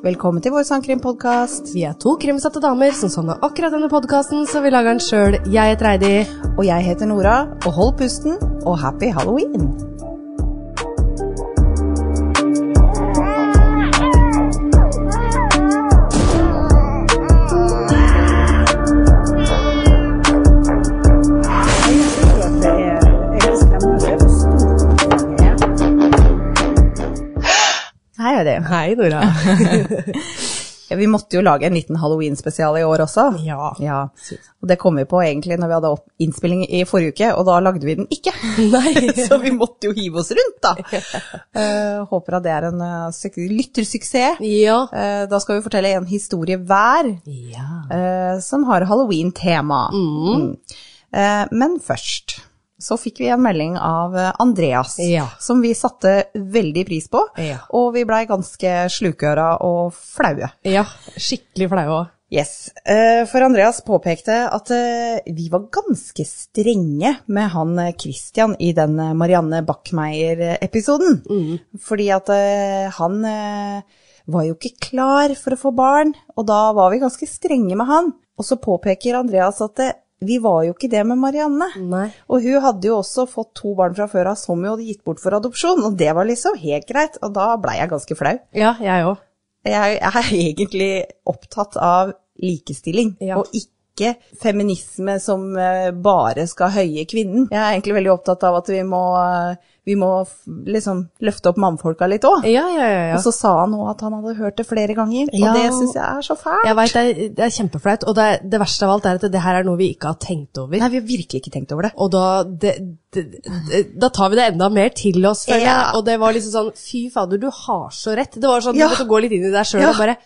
Velkommen til vår sangkrimpodkast. Vi er to krimsatte damer som savner akkurat denne podkasten, så vi lager den sjøl. Jeg heter Heidi. Og jeg heter Nora. Og hold pusten, og happy halloween! Hei, Nora. Ja, Vi måtte jo lage en liten halloween-spesial i år også. ja. Ja, og det kom vi på egentlig når vi hadde opp innspilling i forrige uke, og da lagde vi den ikke. Så vi måtte jo hive oss rundt, da. Uh, håper at det er en uh, lyttersuksess. Ja. Uh, da skal vi fortelle en historie hver Ja. som har halloween-tema. Mm. Eh, men først så fikk vi en melding av eh, Andreas, Ja. som vi satte veldig pris på. Ja. Og vi blei ganske slukøra og flaue. ja. Skikkelig flau òg. Yes, eh, for Andreas påpekte at eh, vi var ganske strenge med han Christian i den Marianne Backmeier-episoden. Fordi at han var jo ikke klar for å få barn, og da var vi ganske strenge med han. Og så påpeker Andreas at eh, vi var jo ikke det med Marianne. Nei. Og hun hadde jo også fått to barn fra før av som hun hadde gitt bort for adopsjon, og det var liksom helt greit, og da blei jeg ganske flau. Ja, jeg òg. Jeg er egentlig opptatt av likestilling, Ja. og ikke feminisme som eh, bare skal høye kvinnen. Jeg er egentlig veldig opptatt av at vi må, eh, vi må liksom løfte opp mannfolka litt òg. Ja, ja, ja. ja. Og så sa han òg at han hadde hørt det flere ganger, Ja. og det syns jeg er så fælt. Jeg vet, det, er, det er kjempeflaut, og det, det verste av alt er at det her er noe vi ikke har tenkt over. Nei, vi har virkelig ikke tenkt over det. Og da, det, da tar vi det enda mer til oss, føler jeg. Og det var liksom sånn, fy fader, du har så rett. Det var sånn, du måtte gå litt inn i deg sjøl og bare,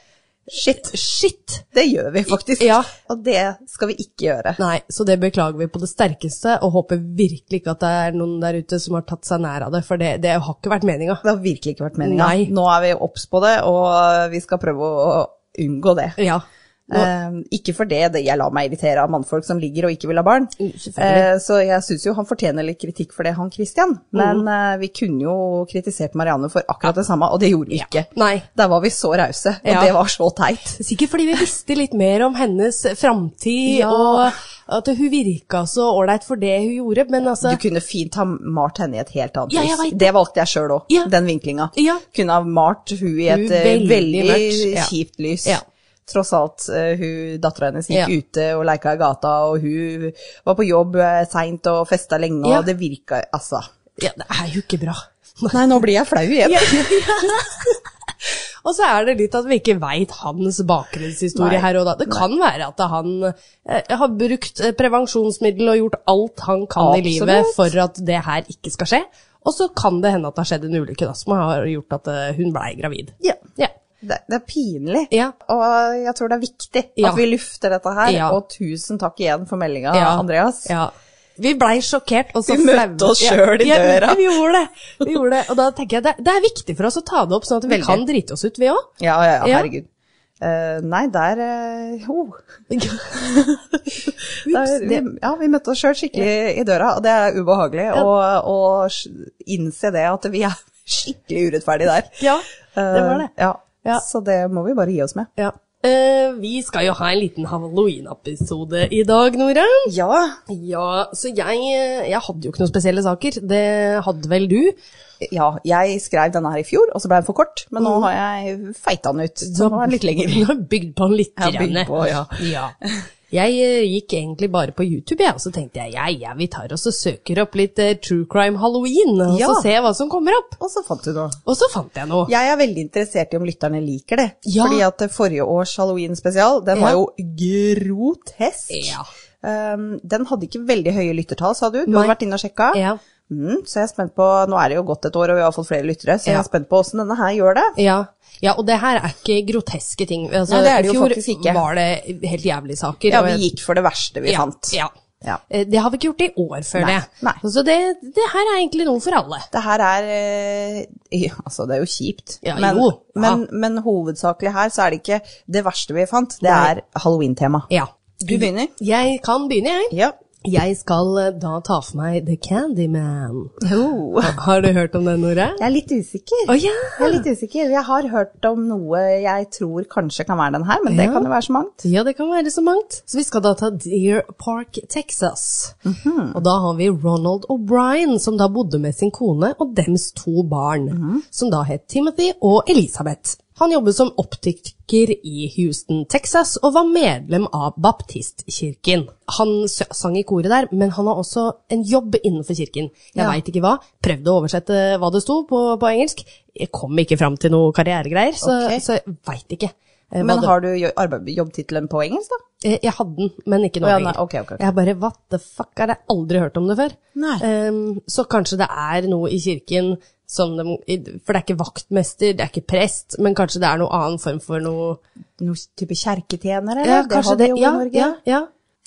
Shit. shit! Det gjør vi faktisk. Ja. Og det skal vi ikke gjøre. Nei, så det beklager vi på det sterkeste, og håper virkelig ikke at det er noen der ute som har tatt seg nær av det, for det, det har ikke vært meninga. Det har virkelig ikke vært meninga. Nå er vi obs på det, og vi skal prøve å unngå det. Ja. Eh, ikke for det, det- jeg lar meg irritere av mannfolk som ligger og ikke vil ha barn. Eh, så jeg syns jo han fortjener litt kritikk for det, han Christian. Men mm. eh, vi kunne jo kritisert Marianne for akkurat det samme, og det gjorde vi ikke. Nei. Der var vi så rause, og Ja. det var så teit. Sikkert fordi vi visste litt mer om hennes framtid, Ja. og at hun virka så ålreit for det hun gjorde, men altså Du kunne fint ha malt henne i et helt annet Ja, vet Det valgte jeg sjøl òg, Ja. den vinklinga. Ja. Kunne ha malt hun i et Hun veldig veldig, mørkt, ja. kjipt lys. Ja. Tross alt, eh, hun, dattera hennes gikk Ja. ute og leika i gata, og hun var på jobb uh, seint og festa lenge, Ja. og det virka Altså. ja, Det er jo ikke bra. Nei, nå blir jeg flau igjen. Og så er det litt at vi ikke veit hans bakgrunnshistorie Nei. her og da. Det kan være at han eh, har brukt eh, prevensjonsmiddel og gjort alt han kan i livet for at det her ikke skal skje. Og så kan det hende at det har skjedd en ulykke da, som har gjort at eh, hun blei gravid. Ja. Ja. Det, det er pinlig. Ja. Og jeg tror det er viktig Ja. at vi lufter dette her. Ja. Og tusen takk igjen for meldinga. Andreas. Ja. Vi blei sjokkert. Og så Vi møtte oss selv i døra. Vi gjorde det. Vi gjorde det. Og da tenker jeg det, det er viktig for oss å ta det opp, sånn at vi Veldig. kan drite oss ut, vi òg. Ja, ja, herregud. Eh, nei, der eh, oh. Ja, vi møtte oss sjøl skikkelig i døra, og det er ubehagelig å å innse det at vi er skikkelig urettferdige der. Ja, det var det. Uh, ja. Ja. Så det må vi bare gi oss med. Ja. Eh, vi skal jo ha en liten halloween-episode i dag, Nora. Ja. Ja, så jeg, jeg hadde jo ikke noen spesielle saker. Det hadde vel du? ja, jeg skrev denne her i fjor, og så ble den for kort, men nå har jeg feita den ut, så nå er den litt lenger. Du har bygd på den litt. Jeg har bygd på, ja. ja. Jeg eh, gikk egentlig bare på YouTube, jeg, og så tenkte jeg ja, ja, vi tar oss og søker opp litt uh, True Crime Halloween, og Ja. så ser jeg hva som kommer opp. Og så fant du noe. Og så fant jeg noe. Jeg er veldig interessert i om lytterne liker det. Ja. Fordi at forrige års Halloween-spesial, den Ja. var jo grotesk. Ja. Um, den hadde ikke veldig høye lyttertall, sa du. Du Nei. hadde vært inne og sjekka. Ja. Mm, så jeg er spent på, nå er det jo gått et år, og vi har fått flere lyttere, så jeg er spent på hvordan denne her gjør det. Ja. ja, og det her er ikke groteske ting. Altså, Nei, det er det jo fjor faktisk ikke. var det helt jævlige saker. Ja, vi gikk for det verste vi ja, fant. Ja. Ja. Eh, Det har vi ikke gjort i år, føler Nei, jeg. nei. Så det, det her er egentlig noe for alle. Det her er eh, ja, Altså, det er jo kjipt, Ja, men, jo, ja. men, men hovedsakelig her så er det ikke det verste vi fant, det er halloween-tema. Ja. Du begynner? Jeg kan begynne, jeg. Ja. Jeg skal eh, da ta for meg The Candyman. Oh. Ha- Har du hørt om den, Nore? Jeg er litt usikker. Å ja! Jeg er litt usikker. Jeg har hørt om noe jeg tror kanskje kan være den her, men det kan jo være så mangt. Ja, det kan være så mangt. Så vi skal da ta Deer Park, Texas. Og da har vi Ronald O'Brien, som da bodde med sin kone og dems to barn, som da het Timothy og Elisabeth. Han jobbet som optiker i Houston, Texas, og var medlem av baptistkirken. Han sang i koret der, men han har også en jobb innenfor kirken. Jeg Ja. vet ikke hva. Prøvde å oversette hva det sto på, på engelsk. Jeg kom ikke fram til noe karrieregreier, så, okay. så jeg veit ikke. eh, Men har du jo- jobbtittelen på engelsk, da? Eh, Jeg hadde den, men ikke nå ja, lenger. nei, okay, ok, ok. Jeg bare, what the fuck, har jeg aldri hørt om det før? Ehm, så kanskje det er noe i kirken de, for det er ikke vaktmester, det er ikke prest, men kanskje det er noen annen form for noe Noen type kjerketjener, eller? Ja, det kanskje det, ja, Norge. ja, ja,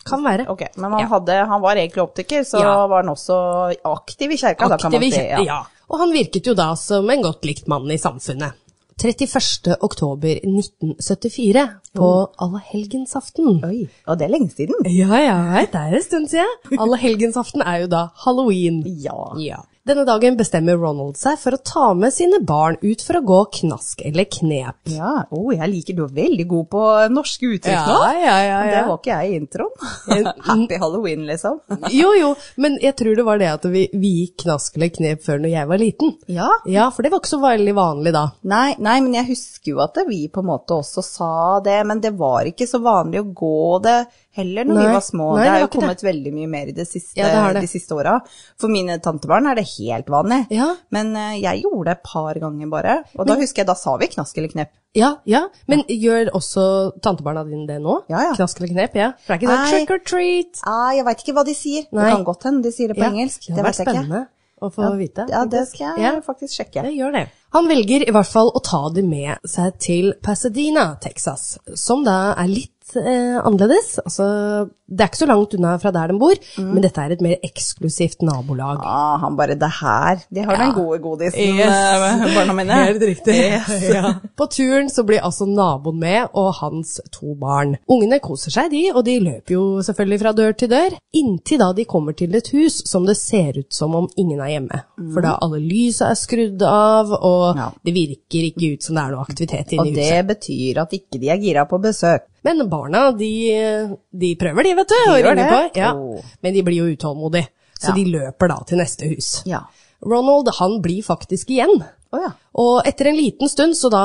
kan være. Ok, men han, hadde, han var egentlig optiker, så var han også aktiv i kjerka, da kan man si. ja. Og han virket jo da som en godt likt mann i samfunnet. 31. oktober 1974, på allehelgensaften. Oi, og det er lenge siden. Ja, ja, det er en stund siden. Allehelgensaften er jo da halloween. Ja. Ja. Denne dagen bestemmer Ronald seg for å ta med sine barn ut for å gå knask eller knep. Ja, oh, jeg liker du er veldig god på norske uttrykk nå. ja, ja, Det var ikke jeg i introen. Happy halloween, liksom. Jo, jo, men jeg tror det var det at vi, vi gikk knask eller knep før når jeg var liten. Ja. Ja, for det var ikke så veldig vanlig da. Nei, nei, men jeg husker jo at vi på en måte også sa det, men det var ikke så vanlig å gå det heller når Nei, vi var små. nei, det har jo kommet det. veldig mye mer i det siste, Ja, det det. de siste åra. For mine tantebarn er det helt vanlig. Ja. Men eh, jeg gjorde det et par ganger bare. Og da husker jeg, da sa vi knask eller knep. Ja, ja, men gjør også tantebarna dine det nå? Ja, ja. Knask eller knep, ja. For det er ikke sånn trick or treat. Nei, jeg veit ikke hva de sier. Nei. Det kan godt hende de sier det på Ja, engelsk. Det Det vet jeg ikke. spennende å få vite. Ja, det skal jeg Ja. faktisk sjekke. Det gjør det. Han velger i hvert fall å ta det med seg til Pasadena, Texas, som da er litt eh, annerledes. Altså, det er ikke så langt unna fra der de bor, Mm. men dette er et mer eksklusivt nabolag. Ah, han bare det her. De har Ja. den gode godisen, Yes. eh, barna mine. Helt riktig. Yes. ja. På turen så blir altså naboen med og hans to barn. Ungene koser seg de, og de løper jo selvfølgelig fra dør til dør, inntil da de kommer til et hus som det ser ut som om ingen er hjemme. For da alle lysa er skrudd av, og Ja. det virker ikke ut som det er noe aktivitet inne Og det betyr at ikke de er gira på besøk. Men barna, de, de prøver de, vet du, De gjør det. på. Ja. Oh. Men de blir jo utålmodige, så Ja. de løper da til neste hus. Ja. Ronald, han blir faktisk igjen. Å ja. Og etter en liten stund, så da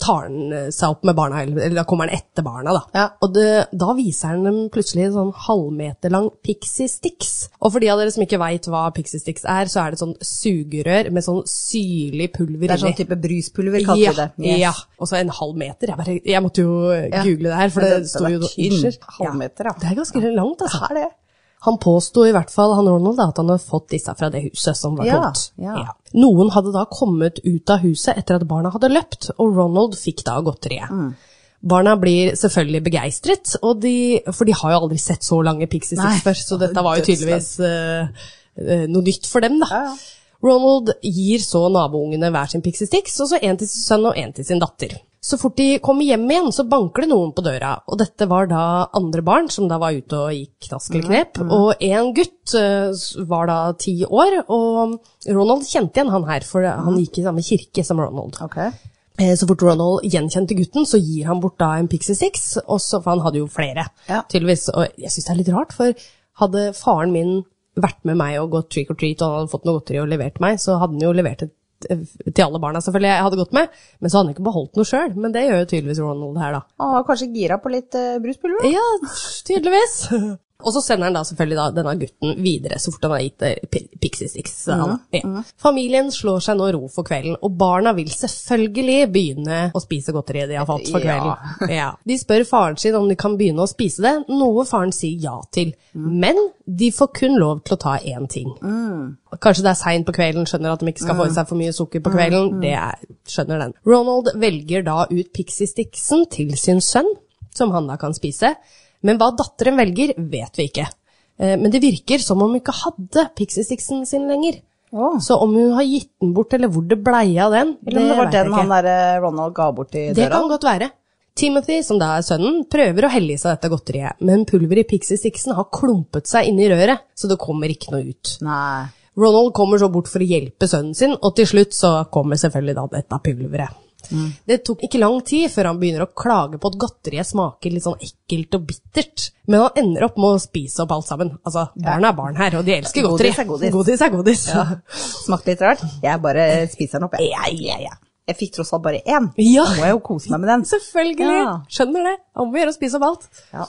tar han seg opp med barna, eller, da kommer han etter barna, da. Ja. Og det, da viser han dem plutselig en sånn halvmeter lang Pixie Sticks. Og for de av dere som ikke veit hva Pixie Sticks er, så er det sånn sugerør med sånn syrlig pulver Det er sånn type bruspulver, kaller Ja, vi det. Yes. ja. Og så en halv meter. Jeg, bare, jeg måtte jo google det her, for det, det- sto jo Halvmeter, ja. Det er ganske langt, altså. Det er det. Han påsto i hvert fall, han Ronald, da, at han hadde fått disse fra det huset som var Ja, tomt. ja. Noen hadde da kommet ut av huset etter at barna hadde løpt, og Ronald fikk da godteriet. Mm. Barna blir selvfølgelig begeistret, og de, for de har jo aldri sett så lange Pixie. Sticks før, så dette var jo tydeligvis eh, noe nytt for dem, da. Ja, ja. Ronald gir så naboungene hver sin Pixie Sticks, og så en til sin sønn og en til sin datter. Så fort de kommer hjem igjen, så banker det noen på døra, og dette var da andre barn som da var ute og gikk knask eller knep, og en gutt eh, var da ti år, og Ronald kjente igjen han her, for han gikk i samme kirke som Ronald. Ok. Eh, Så fort Ronald gjenkjente gutten, så gir han bort da en Pixie Six, og så, for han hadde jo flere, Ja. tydeligvis. Og jeg syns det er litt rart, for hadde faren min vært med meg og gått trick or treat, og han hadde fått noe godteri og levert meg, så hadde han jo levert et til alle barna, selvfølgelig, jeg hadde gått med, men så hadde han ikke beholdt noe sjøl. Men det gjør jo tydeligvis Ronald her, da. Han var kanskje gira på litt uh, bruspulver? Ja, tydeligvis. Og så sender han da selvfølgelig da denne gutten videre så fort han har gitt Pixie Sticks. han. Ja. Familien slår seg nå ro for kvelden, og barna vil selvfølgelig begynne å spise godteriet de har fått for kvelden. Ja. De spør faren sin om de kan begynne å spise det, noe faren sier ja til. Men de får kun lov til å ta én ting. Kanskje det er seint på kvelden, skjønner at de ikke skal få i seg for mye sukker på kvelden. Det er, skjønner den. Ronald velger da ut Pixie Sticksen til sin sønn, som han da kan spise. Men hva datteren velger, vet vi ikke. Eh, Men det virker som om hun ikke hadde Pixie Sticksen sin lenger. Oh. Så om hun har gitt den bort, eller hvor det blei av den, Eller om det var den ikke. han der eh, Ronald ga bort i Det kan godt være. Timothy, som da er sønnen, prøver å helle i seg dette godteriet, men pulveret i Pixie Stixen har klumpet seg inn i røret, så det kommer ikke noe ut. Nei. Ronald kommer så bort for å hjelpe sønnen sin, og til slutt så kommer selvfølgelig da dette pulveret. Det tok ikke lang tid før han begynner å klage på at godteriet smaker litt sånn ekkelt og bittert, men han ender opp med å spise opp alt sammen. Altså, barn er barn her, og de elsker godteri. Godis er godis. Godis er godis. Ja. Smakte litt rart. Jeg bare spiser den opp, jeg. Ja, ja, ja. Jeg fikk tross alt bare én. Ja. Da må jeg jo kose meg med den. Selvfølgelig. Ja. Skjønner det. Om må gjøre å spise opp alt. Ja.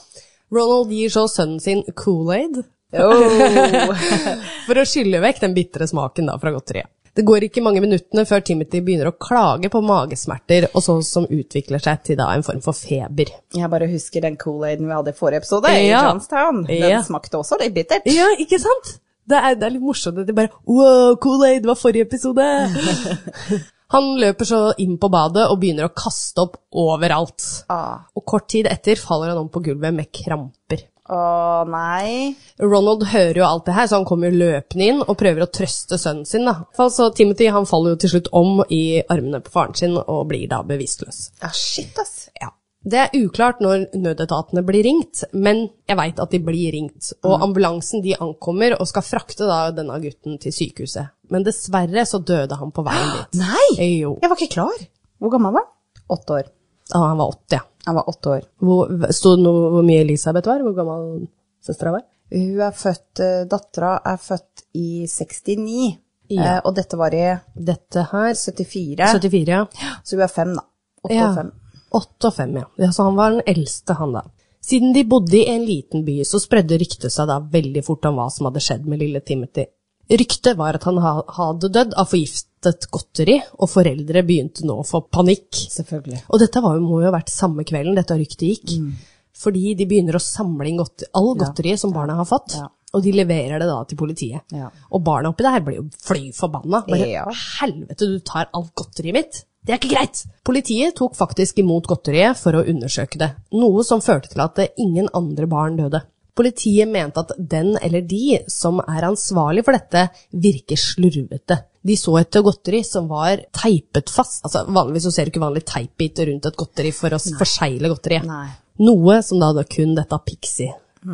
Ronald gir så sønnen sin Kool-Aid Oh. for å skylle vekk den bitre smaken da fra godteriet. Det går ikke mange minuttene før Timothy begynner å klage på magesmerter og sånn som utvikler seg til da en form for feber. Jeg bare husker den Kool-Aiden vi hadde i forrige episode, i Ja. Johnstown. Den Ja. smakte også litt bittert. Ja, ikke sant? Det er, det er litt morsomt at de bare Wow, Kool-Aid, det var forrige episode! Han løper så inn på badet og begynner å kaste opp overalt. Ah. Og kort tid etter faller han om på gulvet med kramper. Å nei. Ronald hører jo alt det her, så han kommer løpende inn og prøver å trøste sønnen sin. da. Så Timothy han faller jo til slutt om i armene på faren sin og blir da bevisstløs. Ja, shit, ass. Ja. Det er uklart når nødetatene blir ringt, men jeg veit at de blir ringt. Og ambulansen de ankommer og skal frakte da denne gutten til sykehuset. Men dessverre så døde han på veien dit. Nei! Jo. Jeg var ikke klar. Hvor gammel var han? Åtte år. Ja, han var 80, ja. Han var åtte år. Hvor, sto det noe hvor mye Elisabeth var? Hvor gammel søstera var? Hun er født, uh, dattera er født i 69, Ja. eh, og dette var i Dette her 74, 74, ja. så hun er fem da. Åtte Ja. og fem. Åtte og fem, ja. ja. Så han var den eldste, han da. Siden de bodde i en liten by, så spredde ryktet seg da veldig fort om hva som hadde skjedd med lille Timothy. Ryktet var at han hadde dødd av forgiftet godteri, og foreldre begynte nå å få panikk. Selvfølgelig. Og dette var, må jo ha vært samme kvelden dette ryktet gikk. Fordi de begynner å samle inn godteri, all godteriet som barna har fått, Ja. og de leverer det da til politiet. Ja. Og barna oppi der blir jo fly forbanna. Bare, Ja. helvete, du tar alt godteriet mitt? Det er ikke greit! Politiet tok faktisk imot godteriet for å undersøke det, noe som førte til at ingen andre barn døde. Politiet mente at den eller de som er ansvarlig for dette, virker slurvete. De så etter godteri som var teipet fast. Altså, vanligvis så ser du ikke vanlig teipbit rundt et godteri for å Nei. forsegle godteriet. Noe som da, da kun dette Pixie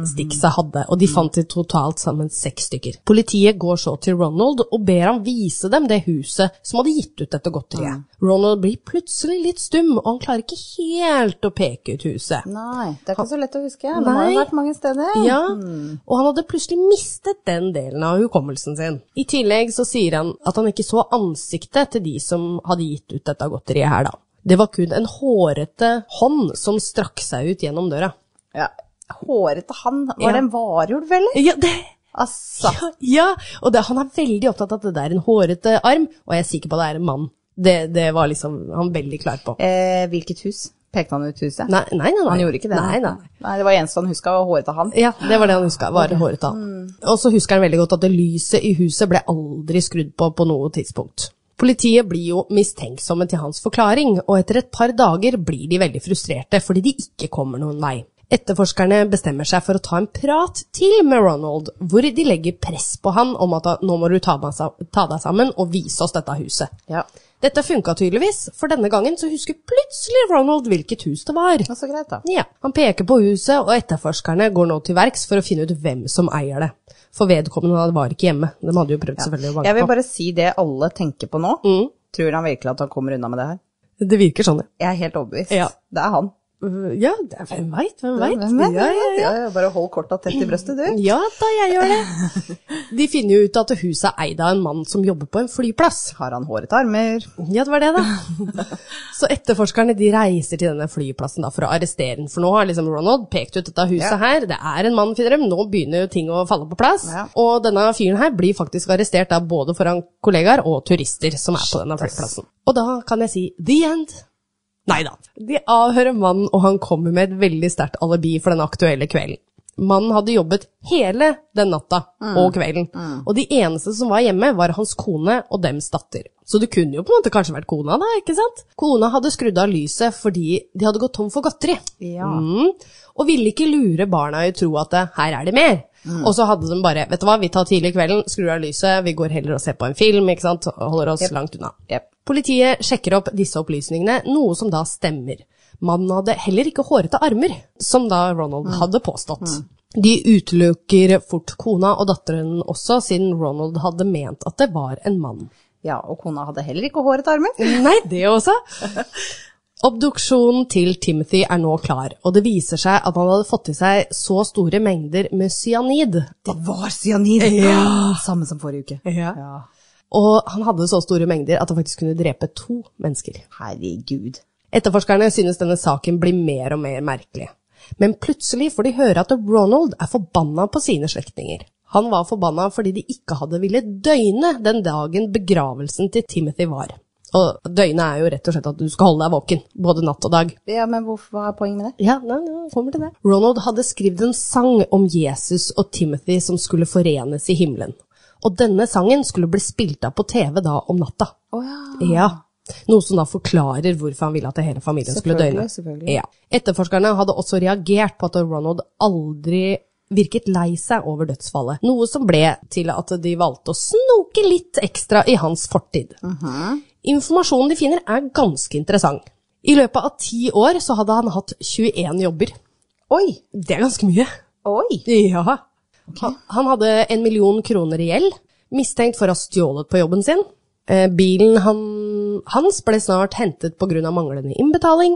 Sticksa hadde, og de fant til totalt sammen seks stykker. Politiet går så til Ronald og ber ham vise dem det huset som hadde gitt ut dette godteriet. Ronald blir plutselig litt stum, og han klarer ikke helt å peke ut huset. Nei, det er ikke så lett å huske. Det har jo vært mange steder. Ja, og han hadde plutselig mistet den delen av hukommelsen sin. I tillegg så sier han at han ikke så ansiktet til de som hadde gitt ut dette godteriet her, da. Det var kun en hårete hånd som strakk seg ut gjennom døra. Ja. Hårete han. Var det en varulv, eller? Ja, det, Altså. ja, ja. og det, han er veldig opptatt av at det er en hårete arm, og jeg er sikker på at det er en mann. Det, det var liksom han veldig klar på. Eh, hvilket hus? Pekte han ut huset? Nei, nei, nei. Han gjorde ikke det? Nei, nei. Nei, det var eneste han huska, var av han. Ja, det var det han huska. Var av han. Og så husker han veldig godt at det lyset i huset ble aldri skrudd på på noe tidspunkt. Politiet blir jo mistenksomme til hans forklaring, og etter et par dager blir de veldig frustrerte fordi de ikke kommer noen vei. Etterforskerne bestemmer seg for å ta en prat til med Ronald, hvor de legger press på han om at nå må du ta deg sammen og vise oss dette huset. Ja. Dette funka tydeligvis, for denne gangen så husker plutselig Ronald hvilket hus det var. Var så greit, da. Ja, Han peker på huset, og etterforskerne går nå til verks for å finne ut hvem som eier det. For vedkommende var ikke hjemme. De hadde jo prøvd selvfølgelig å banke Jeg vil på. bare si det alle tenker på nå. Mm. Tror han virkelig at han kommer unna med det her? Det virker sånn, ja. Jeg er helt overbevist. Ja. Det er han. Uh, Ja, er, hvem veit, hvem veit. Vet? Ja, ja, ja. Ja, ja, Bare hold korta tett i brøstet, du. ja da, jeg gjør det. De finner jo ut at huset er eid av en mann som jobber på en flyplass. Har han hårete armer? Ja, det var det, da. Så etterforskerne de reiser til denne flyplassen da, for å arrestere den. For nå har liksom Ronald pekt ut dette huset Ja. her. Det er en mann, finner de. Nå begynner jo ting å falle på plass. Ja. Og denne fyren her blir faktisk arrestert da, både foran kollegaer og turister som er på denne flyplassen. Og da kan jeg si the end. Nei da. De avhører mannen, og han kommer med et veldig sterkt alibi for den aktuelle kvelden. Mannen hadde jobbet hele den natta og kvelden, og de eneste som var hjemme, var hans kone og dems datter. Så det kunne jo på en måte kanskje vært kona, da, ikke sant? Kona hadde skrudd av lyset fordi de hadde gått tom for godteri. Ja. Mm. Og ville ikke lure barna i tro at det, her er det mer. Og så hadde de bare, vet du hva, vi tar tidlig kvelden, skrur av lyset, vi går heller og ser på en film, ikke sant, holder oss yep. langt unna. Yep. Politiet sjekker opp disse opplysningene, noe som da stemmer. Mannen hadde heller ikke hårete armer, som da Ronald hadde påstått. De utelukker fort kona og datteren også, siden Ronald hadde ment at det var en mann. Ja, og kona hadde heller ikke hårete armer. Nei, det også. Obduksjonen til Timothy er nå klar, og det viser seg at han hadde fått i seg så store mengder med cyanid. Det var cyanid! Samme som forrige uke. Ja. Og han hadde så store mengder at han faktisk kunne drepe to mennesker. Herregud. Etterforskerne synes denne saken blir mer og mer merkelig. Men plutselig får de høre at Ronald er forbanna på sine slektninger. Han var forbanna fordi de ikke hadde villet døgne den dagen begravelsen til Timothy var. Og døgnet er jo rett og slett at du skal holde deg våken, både natt og dag. Ja, men hva er poenget med det? Ja, nei, nei, kommer til det. Ronald hadde skrevet en sang om Jesus og Timothy som skulle forenes i himmelen. Og denne sangen skulle bli spilt av på TV da om natta. Å ja. Ja. Noe som da forklarer hvorfor han ville at hele familien skulle døgne. Ja. Etterforskerne hadde også reagert på at Ronald aldri virket lei seg over dødsfallet, noe som ble til at de valgte å snoke litt ekstra i hans fortid. Informasjonen de finner er ganske interessant. I løpet av ti år så hadde han hatt 21 jobber. Oi! Det er ganske mye. Oi! Ja. Han, han hadde en million kroner i gjeld, mistenkt for å ha stjålet på jobben sin. Eh, bilen han, hans ble snart hentet pga. manglende innbetaling.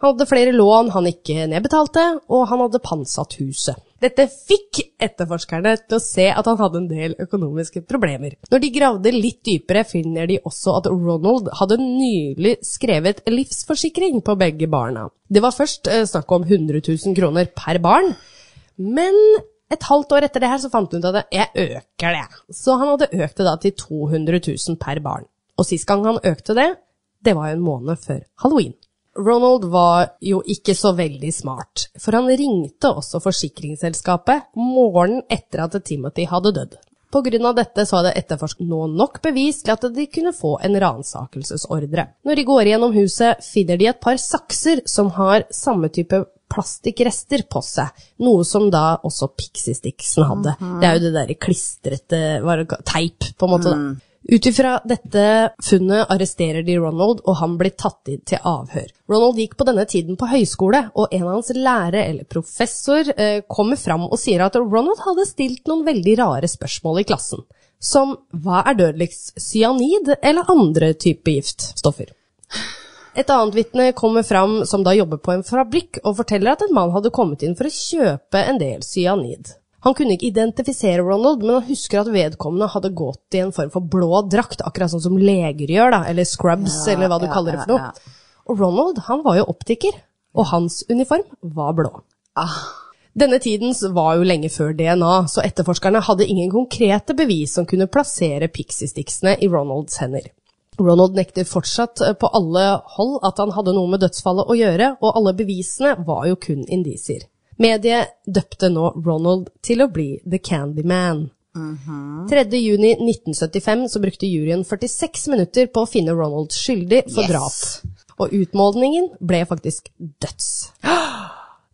Han hadde flere lån han ikke nedbetalte, og han hadde pantsatt huset. Dette fikk etterforskerne til å se at han hadde en del økonomiske problemer. Når de gravde litt dypere, finner de også at Ronald hadde nylig skrevet livsforsikring på begge barna. Det var først eh, snakk om 100 000 kroner per barn, men et halvt år etter det her så fant hun ut at jeg øker det. Så han hadde økt det da til 200 000 per barn. Og sist gang han økte det, det var jo en måned før halloween. Ronald var jo ikke så veldig smart, for han ringte også forsikringsselskapet morgenen etter at Timothy hadde dødd. På grunn av dette så hadde etterforsket nå nok bevis til at de kunne få en ransakelsesordre. Når de går gjennom huset, finner de et par sakser som har samme type plastikkrester på seg, noe som da også Pixie Stixen hadde. Det er jo det derre klistrete teip, på en måte, da. Ut ifra dette funnet arresterer de Ronald, og han blir tatt inn til avhør. Ronald gikk på denne tiden på høyskole, og en av hans lærere, eller professor, eh, kommer fram og sier at Ronald hadde stilt noen veldig rare spørsmål i klassen. Som hva er dødeligst, cyanid eller andre typer giftstoffer? Et annet vitne kommer fram som da jobber på en fabrikk, og forteller at en mann hadde kommet inn for å kjøpe en del cyanid. Han kunne ikke identifisere Ronald, men han husker at vedkommende hadde gått i en form for blå drakt, akkurat sånn som leger gjør, da, eller scrubs, eller hva du ja, kaller det for ja, noe. Og Ronald, han var jo optiker, og hans uniform var blå. Ah, Denne tiden var jo lenge før DNA, så etterforskerne hadde ingen konkrete bevis som kunne plassere pixie-sticksene i Ronalds hender. Ronald nekter fortsatt eh, på alle hold at han hadde noe med dødsfallet å gjøre, og alle bevisene var jo kun indisier. Mediet døpte nå Ronald til å bli The Candyman. 3. juni 1975 så brukte juryen 46 minutter på å finne Ronald skyldig for Yes. drap. Og utmålingen ble faktisk døds.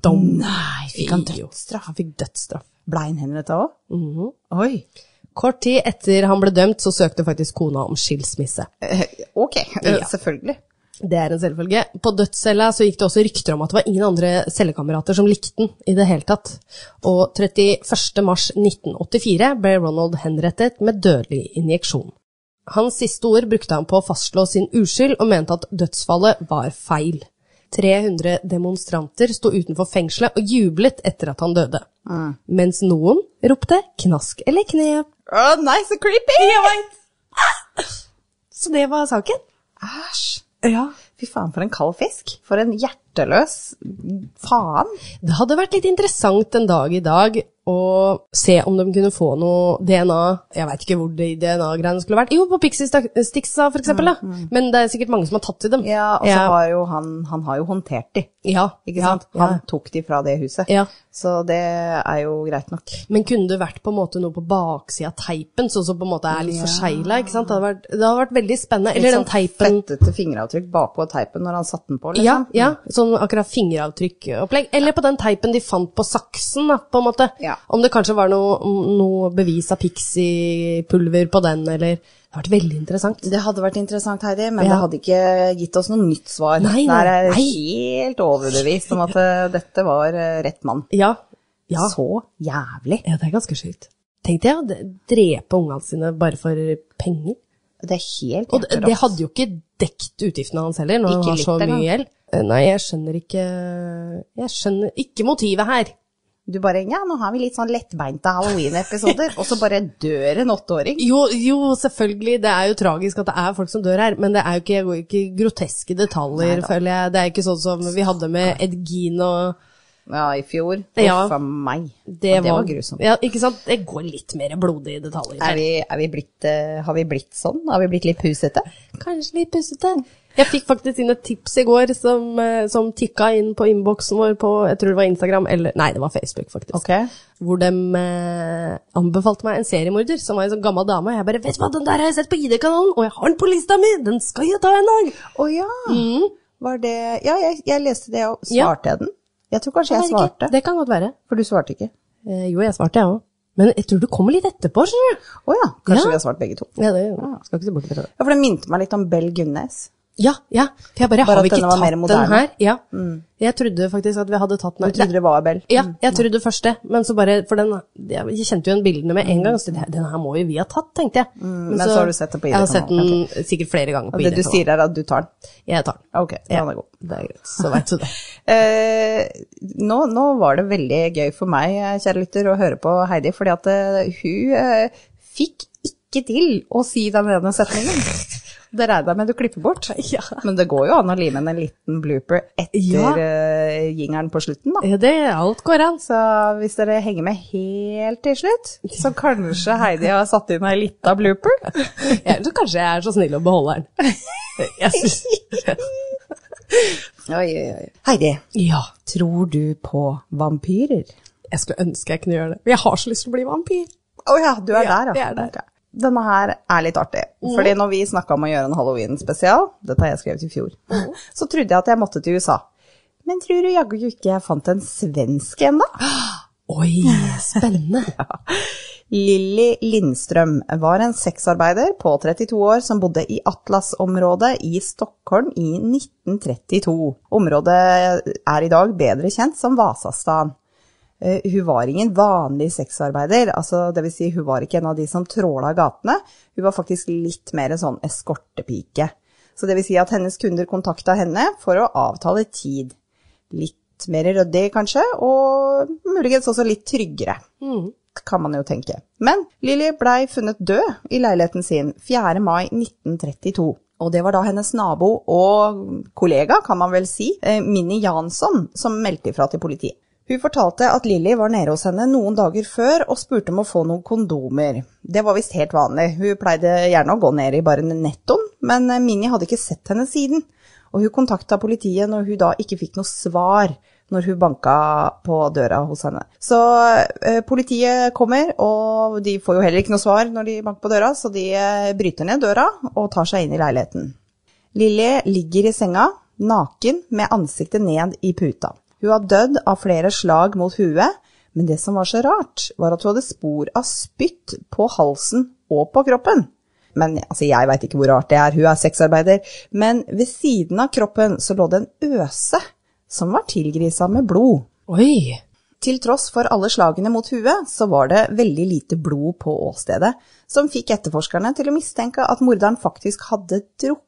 Dom. nei, fikk han dødsstraff? Han fikk dødsstraff. Ble han henrettet òg? Oi. Kort tid etter han ble dømt, så søkte faktisk kona om skilsmisse. Eh, ok, Ja. selvfølgelig. Det er en selvfølge. På dødscella så gikk det også rykter om at det var ingen andre cellekamerater som likte den i det hele tatt. Og 31. mars 1984 ble Ronald henrettet med dødelig injeksjon. Hans siste ord brukte han på å fastslå sin uskyld, og mente at dødsfallet var feil. 300 demonstranter sto utenfor fengselet og jublet etter at han døde. Mens noen ropte 'knask eller knep'. Oh, nei, så creepy! Så det var saken. Æsj. Ja. Fy faen, for en kald fisk. For en hjerteløs faen. Det hadde vært litt interessant en dag i dag å se om de kunne få noe DNA Jeg veit ikke hvor de DNA-greiene skulle vært. Jo, på Pixie Sticksa for eksempel, da. Men det er sikkert mange som har tatt i dem. Ja, og så ja. har jo han, han har jo håndtert de, ja, ikke sant? Ja. Han tok de fra det huset. Ja. Så det er jo greit nok. Men kunne det vært på en måte noe på baksida av teipen, sånn som på en måte er litt Ja. forsegla? Det hadde, vært, det hadde vært veldig spennende. Eller den sånn teipen Fettete fingeravtrykk bakpå teipen når han satte den på, Ja, liksom. ja, sånn akkurat fingeravtrykkopplegg. Eller på den teipen de fant på saksen, da, på en måte. Ja. Om det kanskje var noe, noe bevis av Pixie-pulver på den, eller Det hadde vært veldig interessant. Det hadde vært interessant, Heidi, men Ja. det hadde ikke gitt oss noe nytt svar. Nei, nei, Der er jeg helt overbevist om at eh, dette var eh, rett mann. Ja. ja. Så jævlig. Ja, det er ganske sjukt. Tenk deg å drepe ungene sine bare for penger. Det er helt Og det, det hadde jo ikke dekt utgiftene hans heller, når Ikke han har så mye gjeld. Eh, Nei, jeg skjønner ikke Jeg skjønner ikke motivet her. Du bare Ja, nå har vi litt sånn lettbeinte halloween-episoder, og så bare dør en åtteåring. Jo, jo, selvfølgelig, det er jo tragisk at det er folk som dør her, men det er jo ikke, ikke groteske detaljer, Neida. føler jeg. Det er ikke sånn som vi hadde med Edgine og Ja, i fjor. Ja. Uff a meg. det, Og det var grusomt. Ja, ikke sant? Det går litt mer blodige detaljer Er vi, er vi blitt, eh, har vi blitt sånn? Har vi blitt litt pusete? Kanskje litt pussete. Jeg fikk faktisk inn et tips i går som, eh, som tikka inn på innboksen vår på jeg tror det var Instagram, eller nei, det var Facebook, faktisk. Ok. Hvor de eh, anbefalte meg en seriemorder som var en sånn gammel dame. Og jeg bare 'Vet du hva, den der har jeg sett på ID-kanalen, og jeg har den på lista mi! Den skal jeg ta en dag!' Å ja. Var det Ja, jeg, jeg leste det og svarte jeg den? Jeg tror kanskje jeg er ikke- svarte. Det kan godt være. For du svarte ikke? Eh, jo, jeg svarte, jeg òg. Men jeg tror du kommer litt etterpå, skjønner du. Å ja. Kanskje Ja. vi har svart begge to. Ja, det skal ikke se bort fra det. Ja, for det minte meg litt om Bell Gunnes. Ja, ja. For jeg bare, Bare har vi ikke tatt den her? Ja. Jeg trodde faktisk at vi hadde tatt den Du trodde det var Abel? Ja, jeg trodde først det, men så bare, for den, jeg kjente jo igjen bildene med en gang, så den her må jo vi ha tatt, tenkte jeg. men så har du sett det på Jeg har sett den okay. den sikkert flere ganger på Og det du sier er at du tar den? Jeg tar den. Ok, Ja, er god. det er greit, så veit du det. Eh, nå, nå var det veldig gøy for meg, eh, kjære lytter, å høre på Heidi, fordi at uh, hun uh, fikk ikke til å si den ene setningen. Det regner jeg med du klipper bort. Ja. Men det går jo an å lime en liten blooper etter Ja. eh, jingeren på slutten, da. Ja, det, alt går an. Så hvis dere henger med helt til slutt, så kanskje Heidi har satt inn ei lita blooper. Jeg så kanskje jeg er så snill å beholde den. Jeg synes, Oi, oi, oi. Heidi, ja, tror du på vampyrer? jeg skulle ønske jeg kunne gjøre det. Jeg har så lyst til å bli vampyr. Å ja, du er Ja, der, jeg er der. Denne her er litt artig. Fordi når vi snakka om å gjøre en halloween-spesial, dette har jeg skrevet i fjor, så trodde jeg at jeg måtte til USA. Men tror du jaggu ikke jeg fant en svensk ennå? Oi, spennende. Lilly Lindstrøm var en sexarbeider på 32 år som bodde i Atlas-området i Stockholm i 1932. Området er i dag bedre kjent som Vasastan. Eh, Hun var ingen vanlig sexarbeider, altså det vil si hun var ikke en av de som tråla gatene. Hun var faktisk litt mer en sånn eskortepike. Så det vil si at hennes kunder kontakta henne for å avtale tid. Litt mer ryddig kanskje, og muligens også litt tryggere kan man jo tenke. Men Lilly blei funnet død i leiligheten sin 4. mai 1932. Og det var da hennes nabo og kollega, kan man vel si, eh, Minni Jansson, som meldte ifra til politiet. Hun fortalte at Lilly var nede hos henne noen dager før og spurte om å få noen kondomer. Det var visst helt vanlig, hun pleide gjerne å gå ned i bare nettoen, men Minnie Minni hadde ikke sett henne siden. Og hun kontakta politiet når hun da ikke fikk noe svar når hun banka på døra hos henne. Så eh, politiet kommer, og de får jo heller ikke noe svar når de banker på døra, så de eh, bryter ned døra og tar seg inn i leiligheten. Lilly ligger i senga, naken, med ansiktet ned i puta. Hun har dødd av flere slag mot huet, men det som var så rart, var at hun hadde spor av spytt på halsen og på kroppen. Men altså, jeg veit ikke hvor rart det er, hun er sexarbeider. Men ved siden av kroppen så lå det en øse som var tilgrisa med blod. Oi. Til tross for alle slagene mot huet, så var det veldig lite blod på åstedet, som fikk etterforskerne til å mistenke at morderen faktisk hadde drukket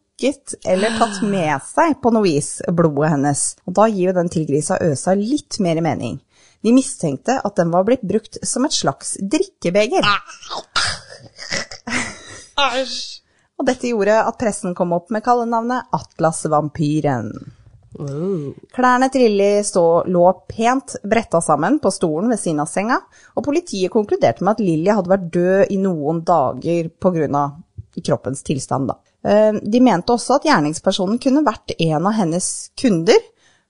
eller tatt med seg på noe vis blodet hennes. Og da gir jo den tilgrisa øsa litt mer mening. De mistenkte at den var blitt brukt som et slags drikkebeger. Og dette gjorde at pressen kom opp med kallenavnet Atlasvampyren. Klærne til Lilly lå pent bretta sammen på stolen ved siden av senga, og politiet konkluderte med at Lilly hadde vært død i noen dager pga. kroppens tilstand. Da. Eh, De mente også at gjerningspersonen kunne vært en av hennes kunder,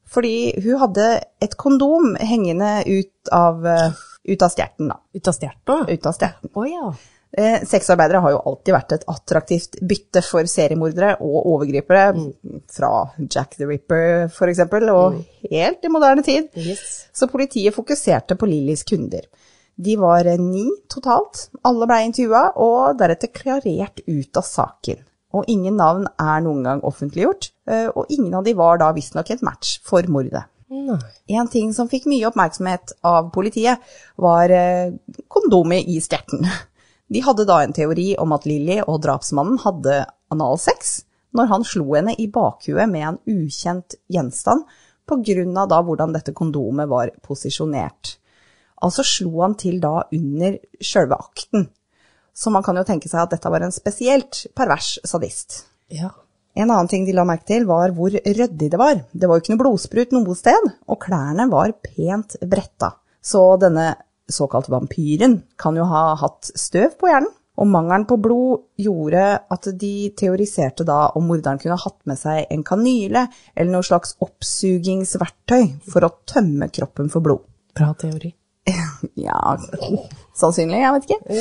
fordi hun hadde et kondom hengende ut av, eh, ut av stjerten. Da. Ut av stjerten? Ut av stjerten. Oh, ja. Eh, Sexarbeidere har jo alltid vært et attraktivt bytte for seriemordere og overgripere, fra Jack the Ripper eksempel, og helt i moderne tid. Yes. Så politiet fokuserte på Lillys kunder. De var ni totalt. Alle blei intervjua og deretter klarert ut av saken. Og ingen navn er noen gang offentliggjort, eh, og ingen av de var da visstnok et match for mordet. Nei. En ting som fikk mye oppmerksomhet av politiet, var eh, kondomet i stjerten. De hadde da en teori om at Lilly og drapsmannen hadde analsex når han slo henne i bakhuet med en ukjent gjenstand på grunn av da hvordan dette kondomet var posisjonert. Altså slo han til da under sjølve akten. Så man kan jo tenke seg at dette var en spesielt pervers sadist. Ja. En annen ting de la merke til, var hvor ryddig det var. Det var jo ikke noe blodsprut noe sted, og klærne var pent bretta. Så denne såkalte vampyren kan jo ha hatt støv på hjernen. Og mangelen på blod gjorde at de teoriserte da om morderen kunne hatt med seg en kanyle eller noe slags oppsugingsverktøy for å tømme kroppen for blod. Bra teori. Ja, sannsynlig, jeg vet ikke.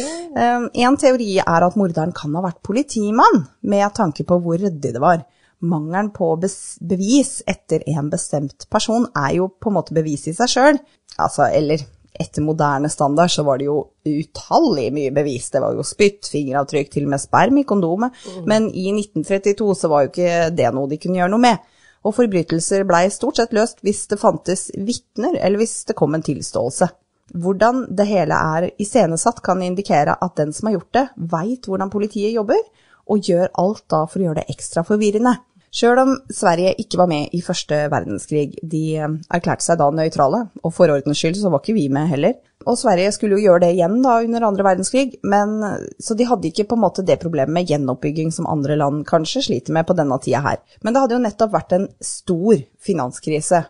En teori er at morderen kan ha vært politimann, med tanke på hvor ryddig det var. Mangelen på bevis etter en bestemt person er jo på en måte bevis i seg sjøl. Altså, eller etter moderne standard så var det jo utallig mye bevis. Det var jo spytt, fingeravtrykk, til og med sperm i kondomet. Men i 1932 så var jo ikke det noe de kunne gjøre noe med. Og forbrytelser blei stort sett løst hvis det fantes vitner, eller hvis det kom en tilståelse. Hvordan det hele er iscenesatt kan indikere at den som har gjort det, veit hvordan politiet jobber, og gjør alt da for å gjøre det ekstra forvirrende. Sjøl om Sverige ikke var med i første verdenskrig, de eh, erklærte seg da nøytrale, og for ordens skyld så var ikke vi med heller. Og Sverige skulle jo gjøre det igjen da under andre verdenskrig, men så de hadde ikke på en måte det problemet med gjenoppbygging som andre land kanskje sliter med på denne tida her. Men det hadde jo nettopp vært en stor finanskrise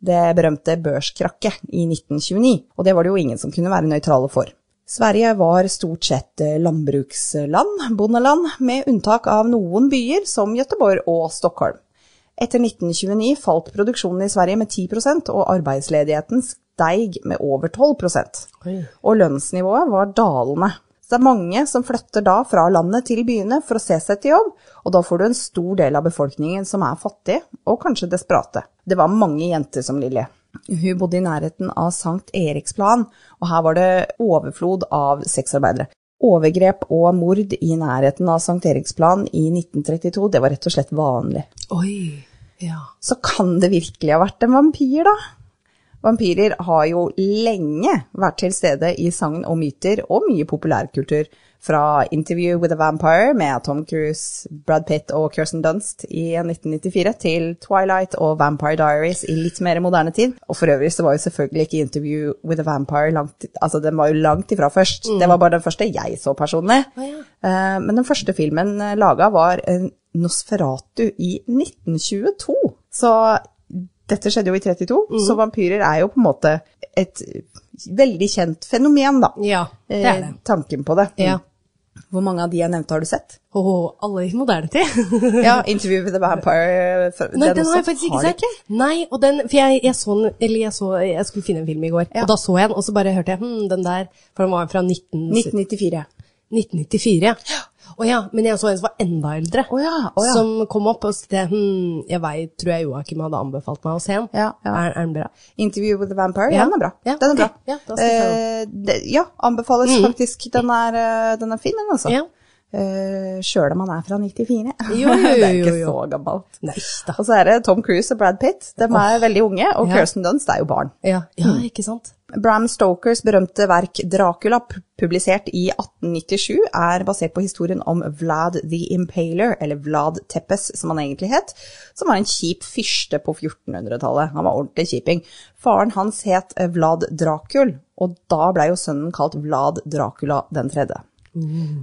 det berømte børskrakket i 1929, og det var det jo ingen som kunne være nøytrale for. Sverige var stort sett eh, landbruksland, bondeland, med unntak av noen byer som Gøteborg og Stockholm. Etter 1929 falt produksjonen i Sverige med 10% og arbeidsledigheten steig med over 12 Oi. og lønnsnivået var dalende. Så det er mange som flytter da fra landet til byene for å se seg til jobb, og da får du en stor del av befolkningen som er fattige og kanskje desperate. Det var mange jenter som Lilly. Hun bodde i nærheten av Sankt Eriksplan, og her var det overflod av sexarbeidere. Overgrep og mord i nærheten av Sankt Eriksplan i 1932, det var rett og slett vanlig. Oi. Ja. Så kan det virkelig ha vært en vampyr, da? Vampyrer har jo lenge vært til stede i sagn og myter og mye populærkultur. Fra Interview with a Vampire med Tom Cruise, Brad Pitt og Kirsten Dunst i 1994 til Twilight og Vampire Diaries i litt mer moderne tid. Og for øvrig så var jo selvfølgelig ikke Interview with a Vampire langt, altså den var jo langt ifra først. Det var bare den første jeg så personlig. Oh, ja. Eh, Men den første filmen eh, laga var eh, Nosferatu i 1922. Så dette skjedde jo i 32, så vampyrer er jo på en måte et veldig kjent fenomen, da. ja, det er det. Tanken på det. Ja. Hvor mange av de jeg nevnte har du sett? Åh, alle i moderne tid. Ja, Interview with the Vampire. for- Nei, den, har jeg faktisk ikke sett. Nei, og den, for jeg, jeg så den, eller jeg så, jeg skulle finne en film i går, Ja. og da så jeg den, og så bare hørte jeg, hm, den der, for den var fra 19, 1994. 1994, ja. Å ja, men jeg så en som var enda eldre, oh ja, oh ja. som kom opp og sa, hm, jeg vet, tror jeg Joakim hadde anbefalt meg å se den. Ja. Er, den bra? Interview with the Vampire, Ja. den er bra. Den er bra. Eh, det, ja, anbefales faktisk. Den er, eh, den er fin, den altså. Ja. Uh, Sjøl om han er fra 94. Jo, jo, jo, det er ikke så gammelt. Nei. Og så er det Tom Cruise og Brad Pitt. De er veldig unge, og. Kirsten Dunst er jo barn. Ja, ja ikke sant? Bram Stokers berømte verk Dracula, publisert i 1897, er basert på historien om Vlad the Impaler, eller Vlad Tepes som han egentlig het, som var en kjip fyrste på 1400-tallet. Han var ordentlig kjiping. Faren hans het eh, Vlad Dracul, og da blei jo sønnen kalt Vlad Dracula den tredje.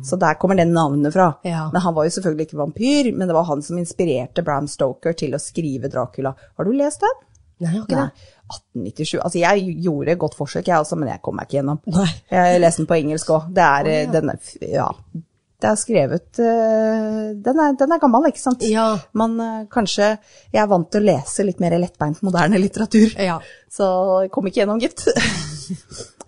Så der kommer det navnet fra. Ja. Men han var jo selvfølgelig ikke vampyr, men det var han som inspirerte Bram Stoker til å skrive Dracula. Har du lest den? Nei, jeg har ikke det. 1897. Altså, jeg gjorde et godt forsøk, jeg også, men jeg kom meg ikke gjennom. Nei. Jeg leste den på engelsk òg. Det er eh, ja. den er, Ja. Det er skrevet uh, den, er, den er gammel, ikke sant? Ja. Men uh, kanskje Jeg er vant til å lese litt mer lettbeint moderne litteratur. Ja. Så jeg kom ikke gjennom, gitt.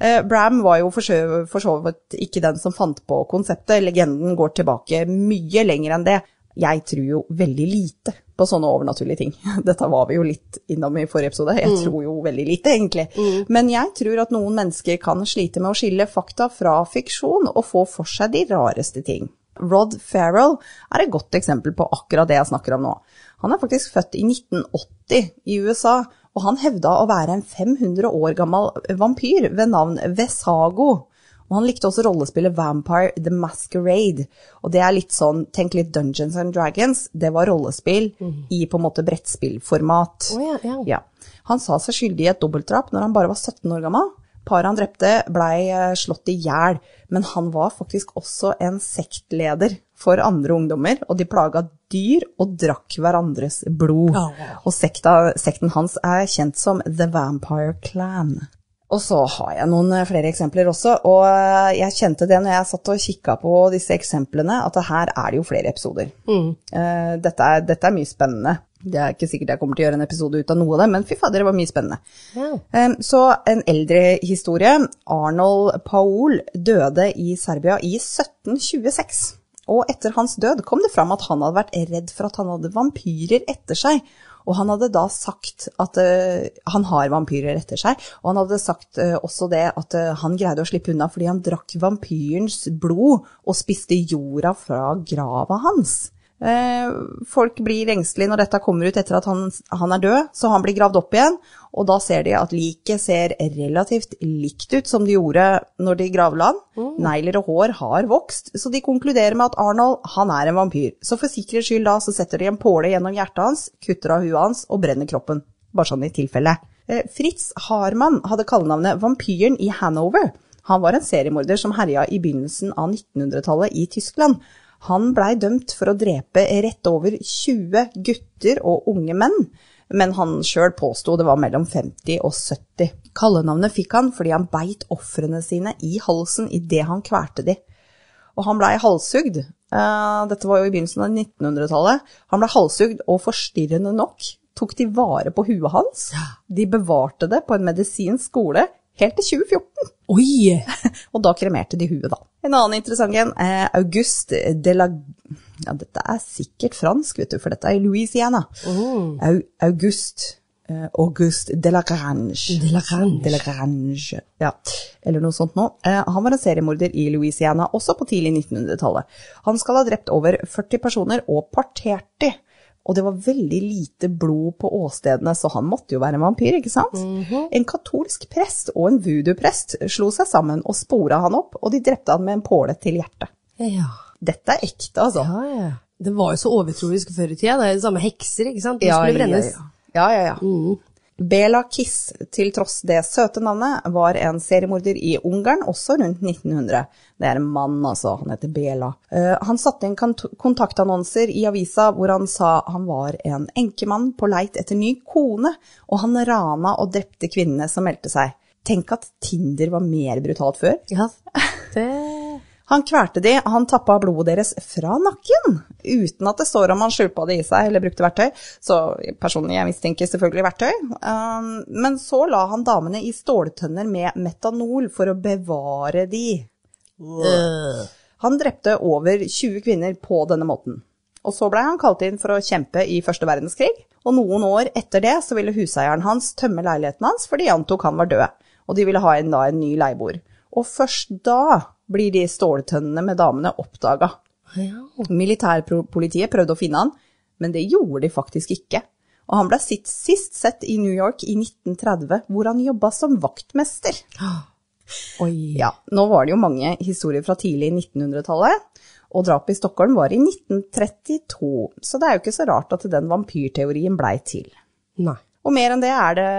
uh, Bram var jo for så vidt ikke den som fant på konseptet. Legenden går tilbake mye lenger enn det. Jeg tror jo veldig lite på sånne overnaturlige ting. Dette var vi jo litt innom i forrige episode. Jeg tror jo veldig lite, egentlig. Men jeg tror at noen mennesker kan slite med å skille fakta fra fiksjon og få for seg de rareste ting. Rod Farrell er et godt eksempel på akkurat det jeg snakker om nå. Han er faktisk født i 1980 i USA, og han hevda å være en 500 år gammel vampyr ved navn Vesago. Og han likte også rollespillet Vampire The Masquerade. Og det er litt sånn, tenk litt Dungeons and Dragons, det var rollespill i på en måte brettspillformat. Oh, ja, ja. Ja. Han sa seg skyldig i et dobbeltdrap når han bare var 17 år gammel. Paret han drepte blei eh, slått i hjel, men han var faktisk også en sektleder for andre ungdommer, og de plaga dyr og drakk hverandres blod. Ja. Og sekta, sekten hans er kjent som The Vampire Clan. Og så har jeg noen eh, flere eksempler også, og eh, jeg kjente det når jeg satt og kikka på disse eksemplene, at her er det jo flere episoder. Mm. Dette, er, dette er mye spennende. Det er ikke sikkert jeg kommer til å gjøre en episode ut av noe av det, men fy fader, det var mye spennende. Um, Så en eldre historie. Arnold Paul døde i Serbia i 1726. Og etter hans død kom det fram at han hadde vært redd for at han hadde vampyrer etter seg. Og han hadde da sagt at uh, han har vampyrer etter seg, og han hadde sagt uh, også det at uh, han greide å slippe unna fordi han drakk vampyrens blod og spiste jorda fra grava hans. Eh, folk blir engstelige når dette kommer ut etter at han, han er død, så han blir gravd opp igjen, og da ser de at liket ser relativt likt ut som det gjorde når de gravla han. Negler og hår har vokst, så de konkluderer med at Arnold, han er en vampyr. Så for sikkerhets skyld da, så setter de en påle gjennom hjertet hans, kutter av huet hans og brenner kroppen. Bare sånn i tilfelle. Eh, Fritz Harman hadde kallenavnet Vampyren i Hanover. Han var en seriemorder som herja i begynnelsen av 1900-tallet i Tyskland. Han blei dømt for å drepe rett over 20 gutter og unge menn, men han sjøl påsto det var mellom 50 og 70. Kallenavnet fikk han fordi han beit ofrene sine i halsen idet han kvalte de. Og han blei halshugd. Eh, dette var jo i begynnelsen av 1900-tallet. Han blei halshugd, og forstyrrende nok tok de vare på huet hans. De bevarte det på en medisinsk skole helt til 2014. Oi! Og da kremerte de huet, da. En annen interessant en er Auguste de la... Ja, dette er sikkert fransk, vet du, for dette er i Louisiana. Au, Auguste eh, Auguste de la Grange. De la Grange. De la Grange. Ja, eller noe sånt nå. Eh, han var en seriemorder i Louisiana, også på tidlig 1900-tallet. Han skal ha drept over 40 personer og partert de. Og det var veldig lite blod på åstedene, så han måtte jo være en vampyr, ikke sant? En katolsk prest og en voodoo-prest slo seg sammen og spora han opp, og de drepte han med en påle til hjertet. Ja. Dette er ekte, altså. Ja, ja. Det var jo så overtroisk før i tida. Det er jo samme hekser, ikke sant? De skulle brennes. Ja, ja, ja. ja. Bela Kiss, til tross det søte navnet, var en seriemorder i Ungarn også rundt 1900. Det er en mann, altså. Han heter Bela. Uh, han satte inn kontaktannonser i avisa hvor han sa han var en enkemann på leit etter ny kone, og han rana og drepte kvinnene som meldte seg. Tenk at Tinder var mer brutalt før. Ja, det... Han kvalte de, han tappa blodet deres fra nakken, uten at det står om han skjulpa det i seg eller brukte verktøy. Så personlig, jeg mistenker selvfølgelig verktøy. Um, men så la han damene i ståltønner med metanol for å bevare de. Han drepte over 20 kvinner på denne måten. Og så blei han kalt inn for å kjempe i første verdenskrig, og noen år etter det så ville huseieren hans tømme leiligheten hans fordi de antok han var død, og de ville ha en, da en ny leieboer. Og først da blir de ståltønnene med damene oppdaga. Ja. Militærpolitiet prøvde å finne han, men det gjorde de faktisk ikke. Og han ble sitt sist sett i New York i 1930, hvor han jobba som vaktmester. Oi. Ja, nå var det jo mange historier fra tidlig 1900-tallet, og drapet i Stockholm var i 1932, så det er jo ikke så rart at den vampyrteorien blei til. Nei. Og mer enn det er det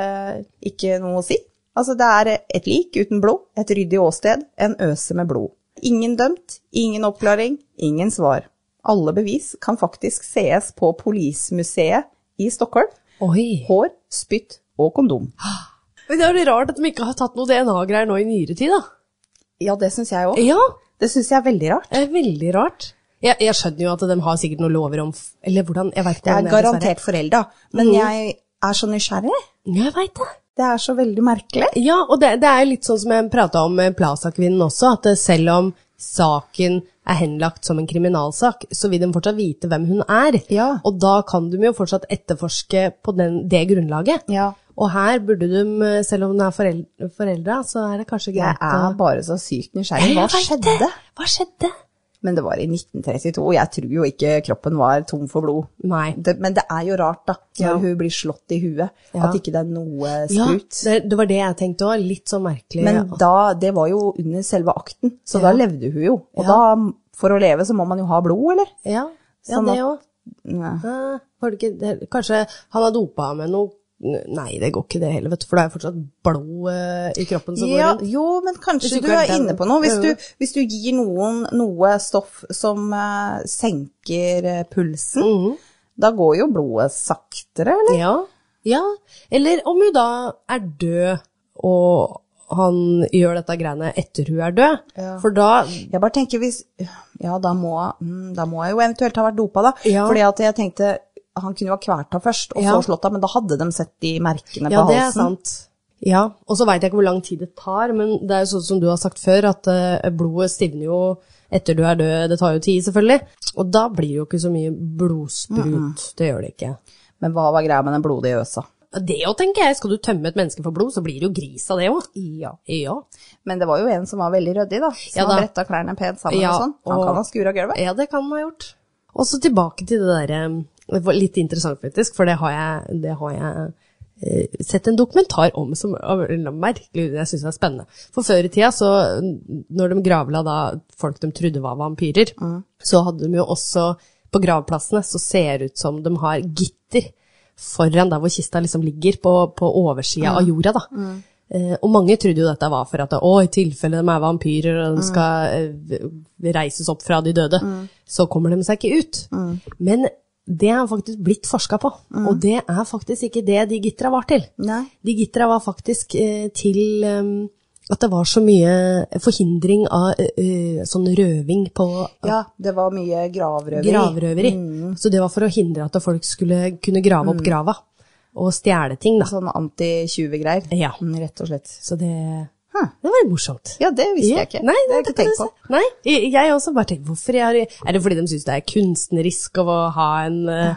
ikke noe å si. Altså, det er et lik uten blod, et ryddig åsted, en øse med blod. Ingen dømt, ingen oppklaring, ingen svar. Alle bevis kan faktisk sees på Polismuseet i Stockholm. Oi. Hår, spytt og kondom. Men det er jo rart at de ikke har tatt noe DNA-greier nå i nyere tid, da. Ja, det syns jeg òg. Ja, Det syns jeg er veldig rart. det er veldig rart. Jeg, jeg skjønner jo at de har sikkert noen lover om Eller hvordan, jeg vet ikke Det er garantert forelda, men jeg er så nysgjerrig. Jeg vet det. Det er så veldig merkelig. Ja, og det, det er litt sånn som jeg prata om med Plaza-kvinnen også, at selv om saken er henlagt som en kriminalsak, så vil de fortsatt vite hvem hun er. Ja. Og da kan de jo fortsatt etterforske på den, det grunnlaget. Ja. Og her burde de, selv om hun er foreldra, så er det kanskje greit Jeg er bare så sykt nysgjerrig. Hva skjedde? Hva skjedde? Hva skjedde? Men det var i 1932, og jeg tror jo ikke kroppen var tom for blod. Nei. Det, men det er jo rart, da, når Ja. hun blir slått i huet, Ja. at ikke det er noe Ja, det, det var det jeg tenkte òg. Litt så merkelig. Men da, det var jo under selve akten, så Ja. da levde hun jo. Og da, for å leve, så må man jo ha blod, eller? ja, ja Sånn det òg. Det? Kanskje han har dopa med noe Nei, det går ikke det heller, vet du, for det er fortsatt blod eh, i kroppen som Ja, går rundt. jo, men kanskje du er inne på noe. Hvis du, hvis du gir noen noe stoff som uh, senker pulsen, pulsen, -hmm. da går jo blodet saktere, eller? Ja. ja. Eller om hun da er død, og han gjør dette greiene etter hun er død. Ja. For da Jeg bare tenker hvis Ja, da må, mm, da må jeg jo eventuelt ha vært dopa, da. Ja. Fordi at jeg tenkte han kunne jo ha kvært henne først, og Ja. så slått henne, men da hadde de sett de merkene Ja, på det er halsen. sant. Ja, og så veit jeg ikke hvor lang tid det tar, men det er jo sånn som du har sagt før, at eh, blodet stivner jo etter du er død. Det tar jo tid, selvfølgelig. Og da blir det jo ikke så mye blodsprut. Det gjør det ikke. Men hva var greia med den blodige øsa? Det òg, tenker jeg. Skal du tømme et menneske for blod, så blir det jo gris av det òg. Ja. Ja. Men det var jo en som var veldig ryddig, da. Som Ja da. bretta klærne pent sammen Ja, og sånn. Han og- kan ha skura gulvet. ja, det kan han ha gjort. Og så tilbake til det derre Det var litt interessant, faktisk, for det har jeg, det har jeg eh, sett en dokumentar om som er merkelig, jeg syns er spennende. For før i tida, så når de gravla da folk de trodde var vampyrer, så hadde de jo også på gravplassene så ser det ut som de har gitter foran der hvor kista liksom ligger, på, på oversida av jorda, da. Eh, og mange trodde jo dette var for at å, i tilfelle de er vampyrer og de skal eh, reises opp fra de døde, så kommer de seg ikke ut. Men det er faktisk blitt forska på, og det er faktisk ikke det de gittra var til. Nei. De gittra var faktisk eh, til um, at det var så mye forhindring av eh, sånn røving på Ja, det var mye gravrøveri. gravrøveri. Så det var for å hindre at folk skulle kunne grave opp grava og stjele ting, da. Sånn anti-tjuvegreier. Ja. Mm, Rett og slett. Så det, Huh. det var morsomt. Ja, det visste jeg ikke. Nei, det har jeg ikke tenkt på. Nei, jeg også bare tenkt hvorfor jeg har, er det fordi de synes det er kunstnerisk å ha en, uh,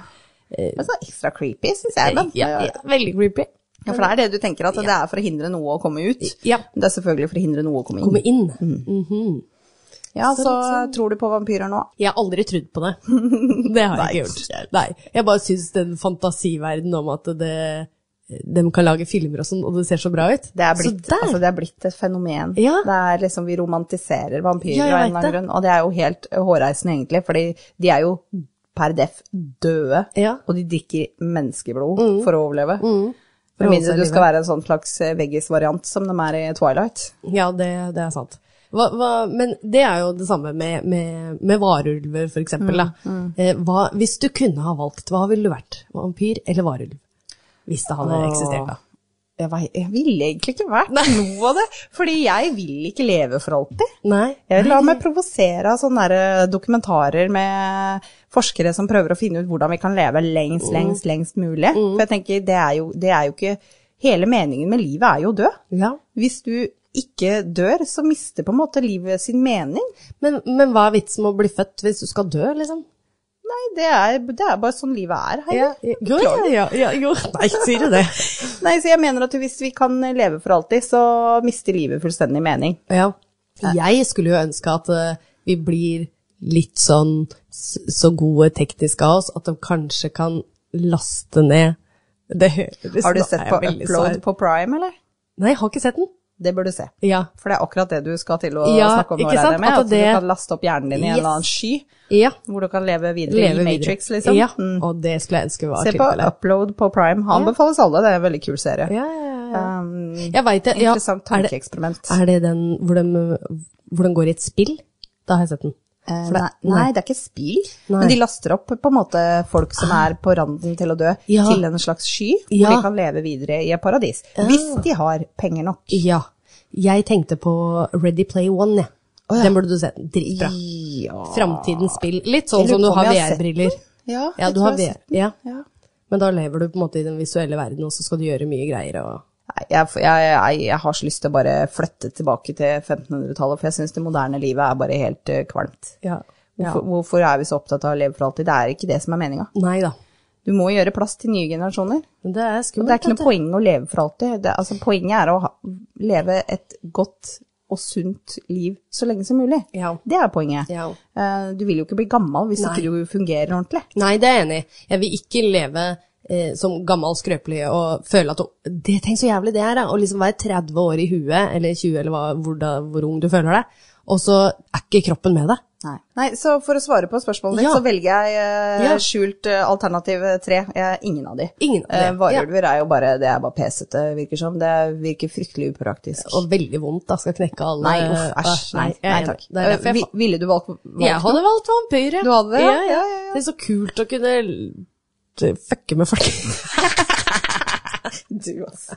Det er så ekstra creepy, syns jeg. Da. ja, ja, veldig creepy. Ja, for det er det du tenker, at det er for å hindre noe å komme ut. Ja. Det er selvfølgelig for å hindre noe å komme inn. Komme inn. Mhm. Ja, Så så sånn- tror du på vampyrer nå? Jeg har aldri trodd på det. Det har jeg ikke gjort. Nei, jeg bare synes den fantasiverdenen om at det, de kan lage filmer og sånn, og det ser så bra ut. Det er så blitt, der. altså, det er blitt et fenomen. Ja. Det er liksom, vi romantiserer vampyrer Ja, av en eller annen grunn, og det er jo helt hårreisende egentlig, fordi de er jo per def døde, Ja. og de drikker menneskeblod for å overleve. Mm. Med mindre du skal være en sånn slags veggis-variant som de er i Twilight. Ja, det, det er sant. Hva, hva, men det er jo det samme med, med, med varulver, for eksempel. mm. Eh, hva, hvis du kunne ha valgt, hva ville du vært? Vampyr eller varulv? Hvis det hadde eksistert, da. Jeg, var, jeg ville egentlig ikke vært noe av det, fordi jeg vil ikke leve for alltid. Nei. Jeg la meg provosere av sånne dokumentarer med forskere som prøver å finne ut hvordan vi kan leve lengst, lengst, lengst mulig. For jeg tenker, det er, jo, det er jo ikke Hele meningen med livet er jo å dø. Ja. Hvis du ikke dør, så mister på en måte livet sin mening. Men, men hva er vitsen med å bli født hvis du skal dø, liksom? Nei, det er, det er bare sånn livet er. Heidi. Ja, ja, ja, jo. Nei, sier du det? Nei, så jeg mener at hvis vi kan leve for alltid, så mister livet fullstendig mening. Ja. Jeg skulle jo ønske at eh, vi blir litt sånn så gode teknisk av oss at de kanskje kan laste ned det høres Har du sett på Upload på Prime, eller? Nei, jeg har ikke sett den. Det bør du se. Ja. For det er akkurat det du skal til å Ja, snakke om nå, regner jeg med. At At, det- du kan laste opp hjernen din i en eller annen sky, Ja. hvor du kan leve videre Leve i videre. Matrix, liksom. Ja, Mm. og det skulle jeg ønske var Se på tilfellet. Upload på Prime. Han befales alle, det er en veldig kul serie. Ja, ja, ja. Um, Jeg vet det. Interessant Er det, er det den hvor de, hvor de går i et spill? Da har jeg sett den. Eh, nei, nei, det er ikke spill, Nei. men de laster opp på en måte folk som er på randen til å dø, Ja. til en slags sky, hvor Ja. de kan leve videre i et paradis. Hvis de har penger nok. Ja. Jeg tenkte på Ready Play One, jeg. Oh, ja. Den burde du se. Dritbra. Ja. Framtidens spill. Litt sånn som du har VR-briller. Ja, Ja, du har VR. Ja. Ja. Men da lever du på en måte i den visuelle verden, og så skal du gjøre mye greier. Og... Nei, jeg, jeg, jeg, jeg har så lyst til å bare flytte tilbake til 1500-tallet, for jeg syns det moderne livet er bare helt kvalmt. kvalmt. Ja. Hvorfor, hvorfor er vi så opptatt av å leve for alltid? Det er ikke det som er meninga. Nei da. Du må gjøre plass til nye generasjoner. Det er Og skummelt. det er ikke noe poeng å leve for alltid. Det, altså, poenget er å ha, leve et godt og sunt liv så lenge som mulig. Ja. Det er poenget. Ja. Eh, Du vil jo ikke bli gammel hvis Nei. ikke du fungerer ordentlig. Nei, det er jeg enig i. Jeg vil ikke leve eh, som gammel skrøpelig og føle at det Tenk så jævlig det er, da. Å liksom være 30 år i huet, eller 20, eller hva, hvor, da, hvor ung du føler deg, og så er ikke kroppen med deg. Nei. Nei, så for å svare på spørsmålet ditt, Ja. så velger jeg eh, Ja. skjult eh, alternativ tre. Jeg er ingen av de. Ingen av de, Eh, Varulver er jo bare, det er bare pesete, virker som. Det virker fryktelig upraktisk. Og veldig vondt, da. Skal knekke alle Nei, uff, æsj. Nei, jeg nei takk. Eh, jeg, vi- Ville du valgt, valgt jeg hadde valgt vampyr, ja. Du hadde det, ja? Ja, ja. Ja, ja, ja. Det er så kult å kunne fucke med folk. Du, altså.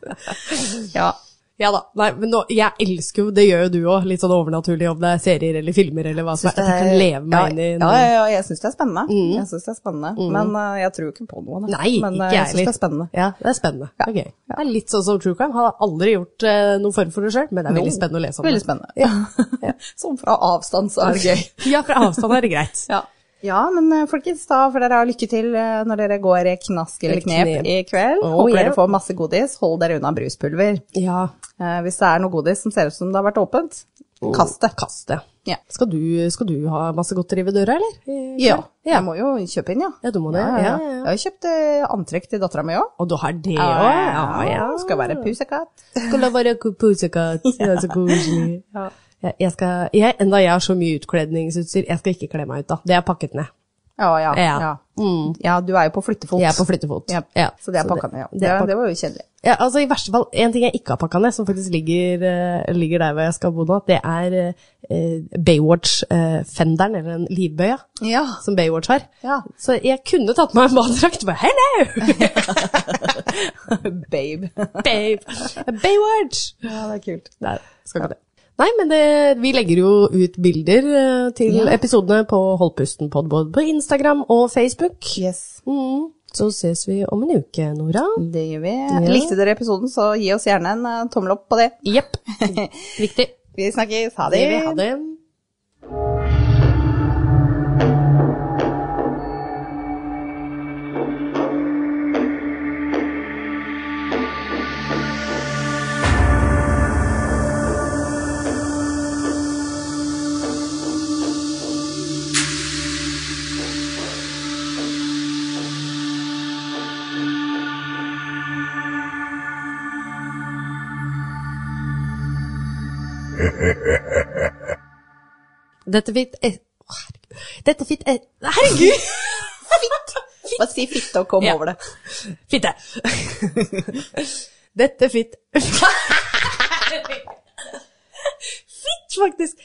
ja. Ja da. Nei, men nå, jeg elsker jo, det gjør jo du òg, litt sånn overnaturlig, om det er serier eller filmer eller hva som er. Jeg kan leve meg ja, inn i Ja, ja, ja jeg syns det er spennende. Jeg synes det er spennende. Men uh, jeg tror ikke på noe. da. Nei, Men eh, jeg syns det er spennende. Ja, det er spennende. Ja. Ok. Det er litt sånn som True Crime. Har aldri gjort uh, noen form for det sjøl, men det er veldig Jo, spennende å lese om Veldig det. spennende. Sånn fra avstand så er det gøy. Ja, fra avstand er det greit. Ja. Ja, men eh, folkens, da får dere ha lykke til eh, når dere går i knask eller knep, knep. i kveld. Oh, Håper yeah. dere får masse godis. Hold dere unna bruspulver. Ja. Eh, hvis det er noe godis som ser ut som det har vært åpent, kast det. Kast det. Ja. Skal du, skal du ha masse godteri ved døra, eller? Ja, ja. jeg må jo kjøpe inn, ja. Ja, du må det. Ja, ja, ja. Jeg har kjøpt eh, antrekk til dattera mi òg. Og du har det òg? Ja, ja. Skal være pusekatt. Skal være pusekatt? Det er så koselig. Ja. Jeg, skal, jeg, enda jeg har så mye utkledningsutstyr, jeg skal ikke kle meg ut da. Det er pakket ned. Ja, ja. Ja. Ja. ja, du er jo på flyttefot. Jeg er på flyttefot. Ja, Ja, Så det er pakka ned, ja. det Det, det var jo kjedelig. Ja, altså I verste fall, en ting jeg ikke har pakka ned, som faktisk ligger, uh, ligger der hvor jeg skal bo nå, det er uh, Baywatch-fenderen, eller en livbøya, Ja. som Baywatch har. Ja. Så jeg kunne tatt meg en badedrakt. Bare hello! Babe. Babe! Baywatch! Ja, det er kult. Nei, skal ikke det. Nei, men det, vi legger jo ut bilder eh, til Ja. episodene på Holdpusten pod både på Instagram og Facebook. Yes. Mm. Så ses vi om en uke, Nora. Det gjør vi. Likte dere episoden, så gi oss gjerne en eh, tommel opp på det. Jepp. Viktig. Vi snakkes. Ha Det det. vi ha det. Dette fikk er... å, herregud. Dette fikk er... Herregud! Bare si fitte og kom Ja. over det. Fitte. Dette fitt Fitt, faktisk.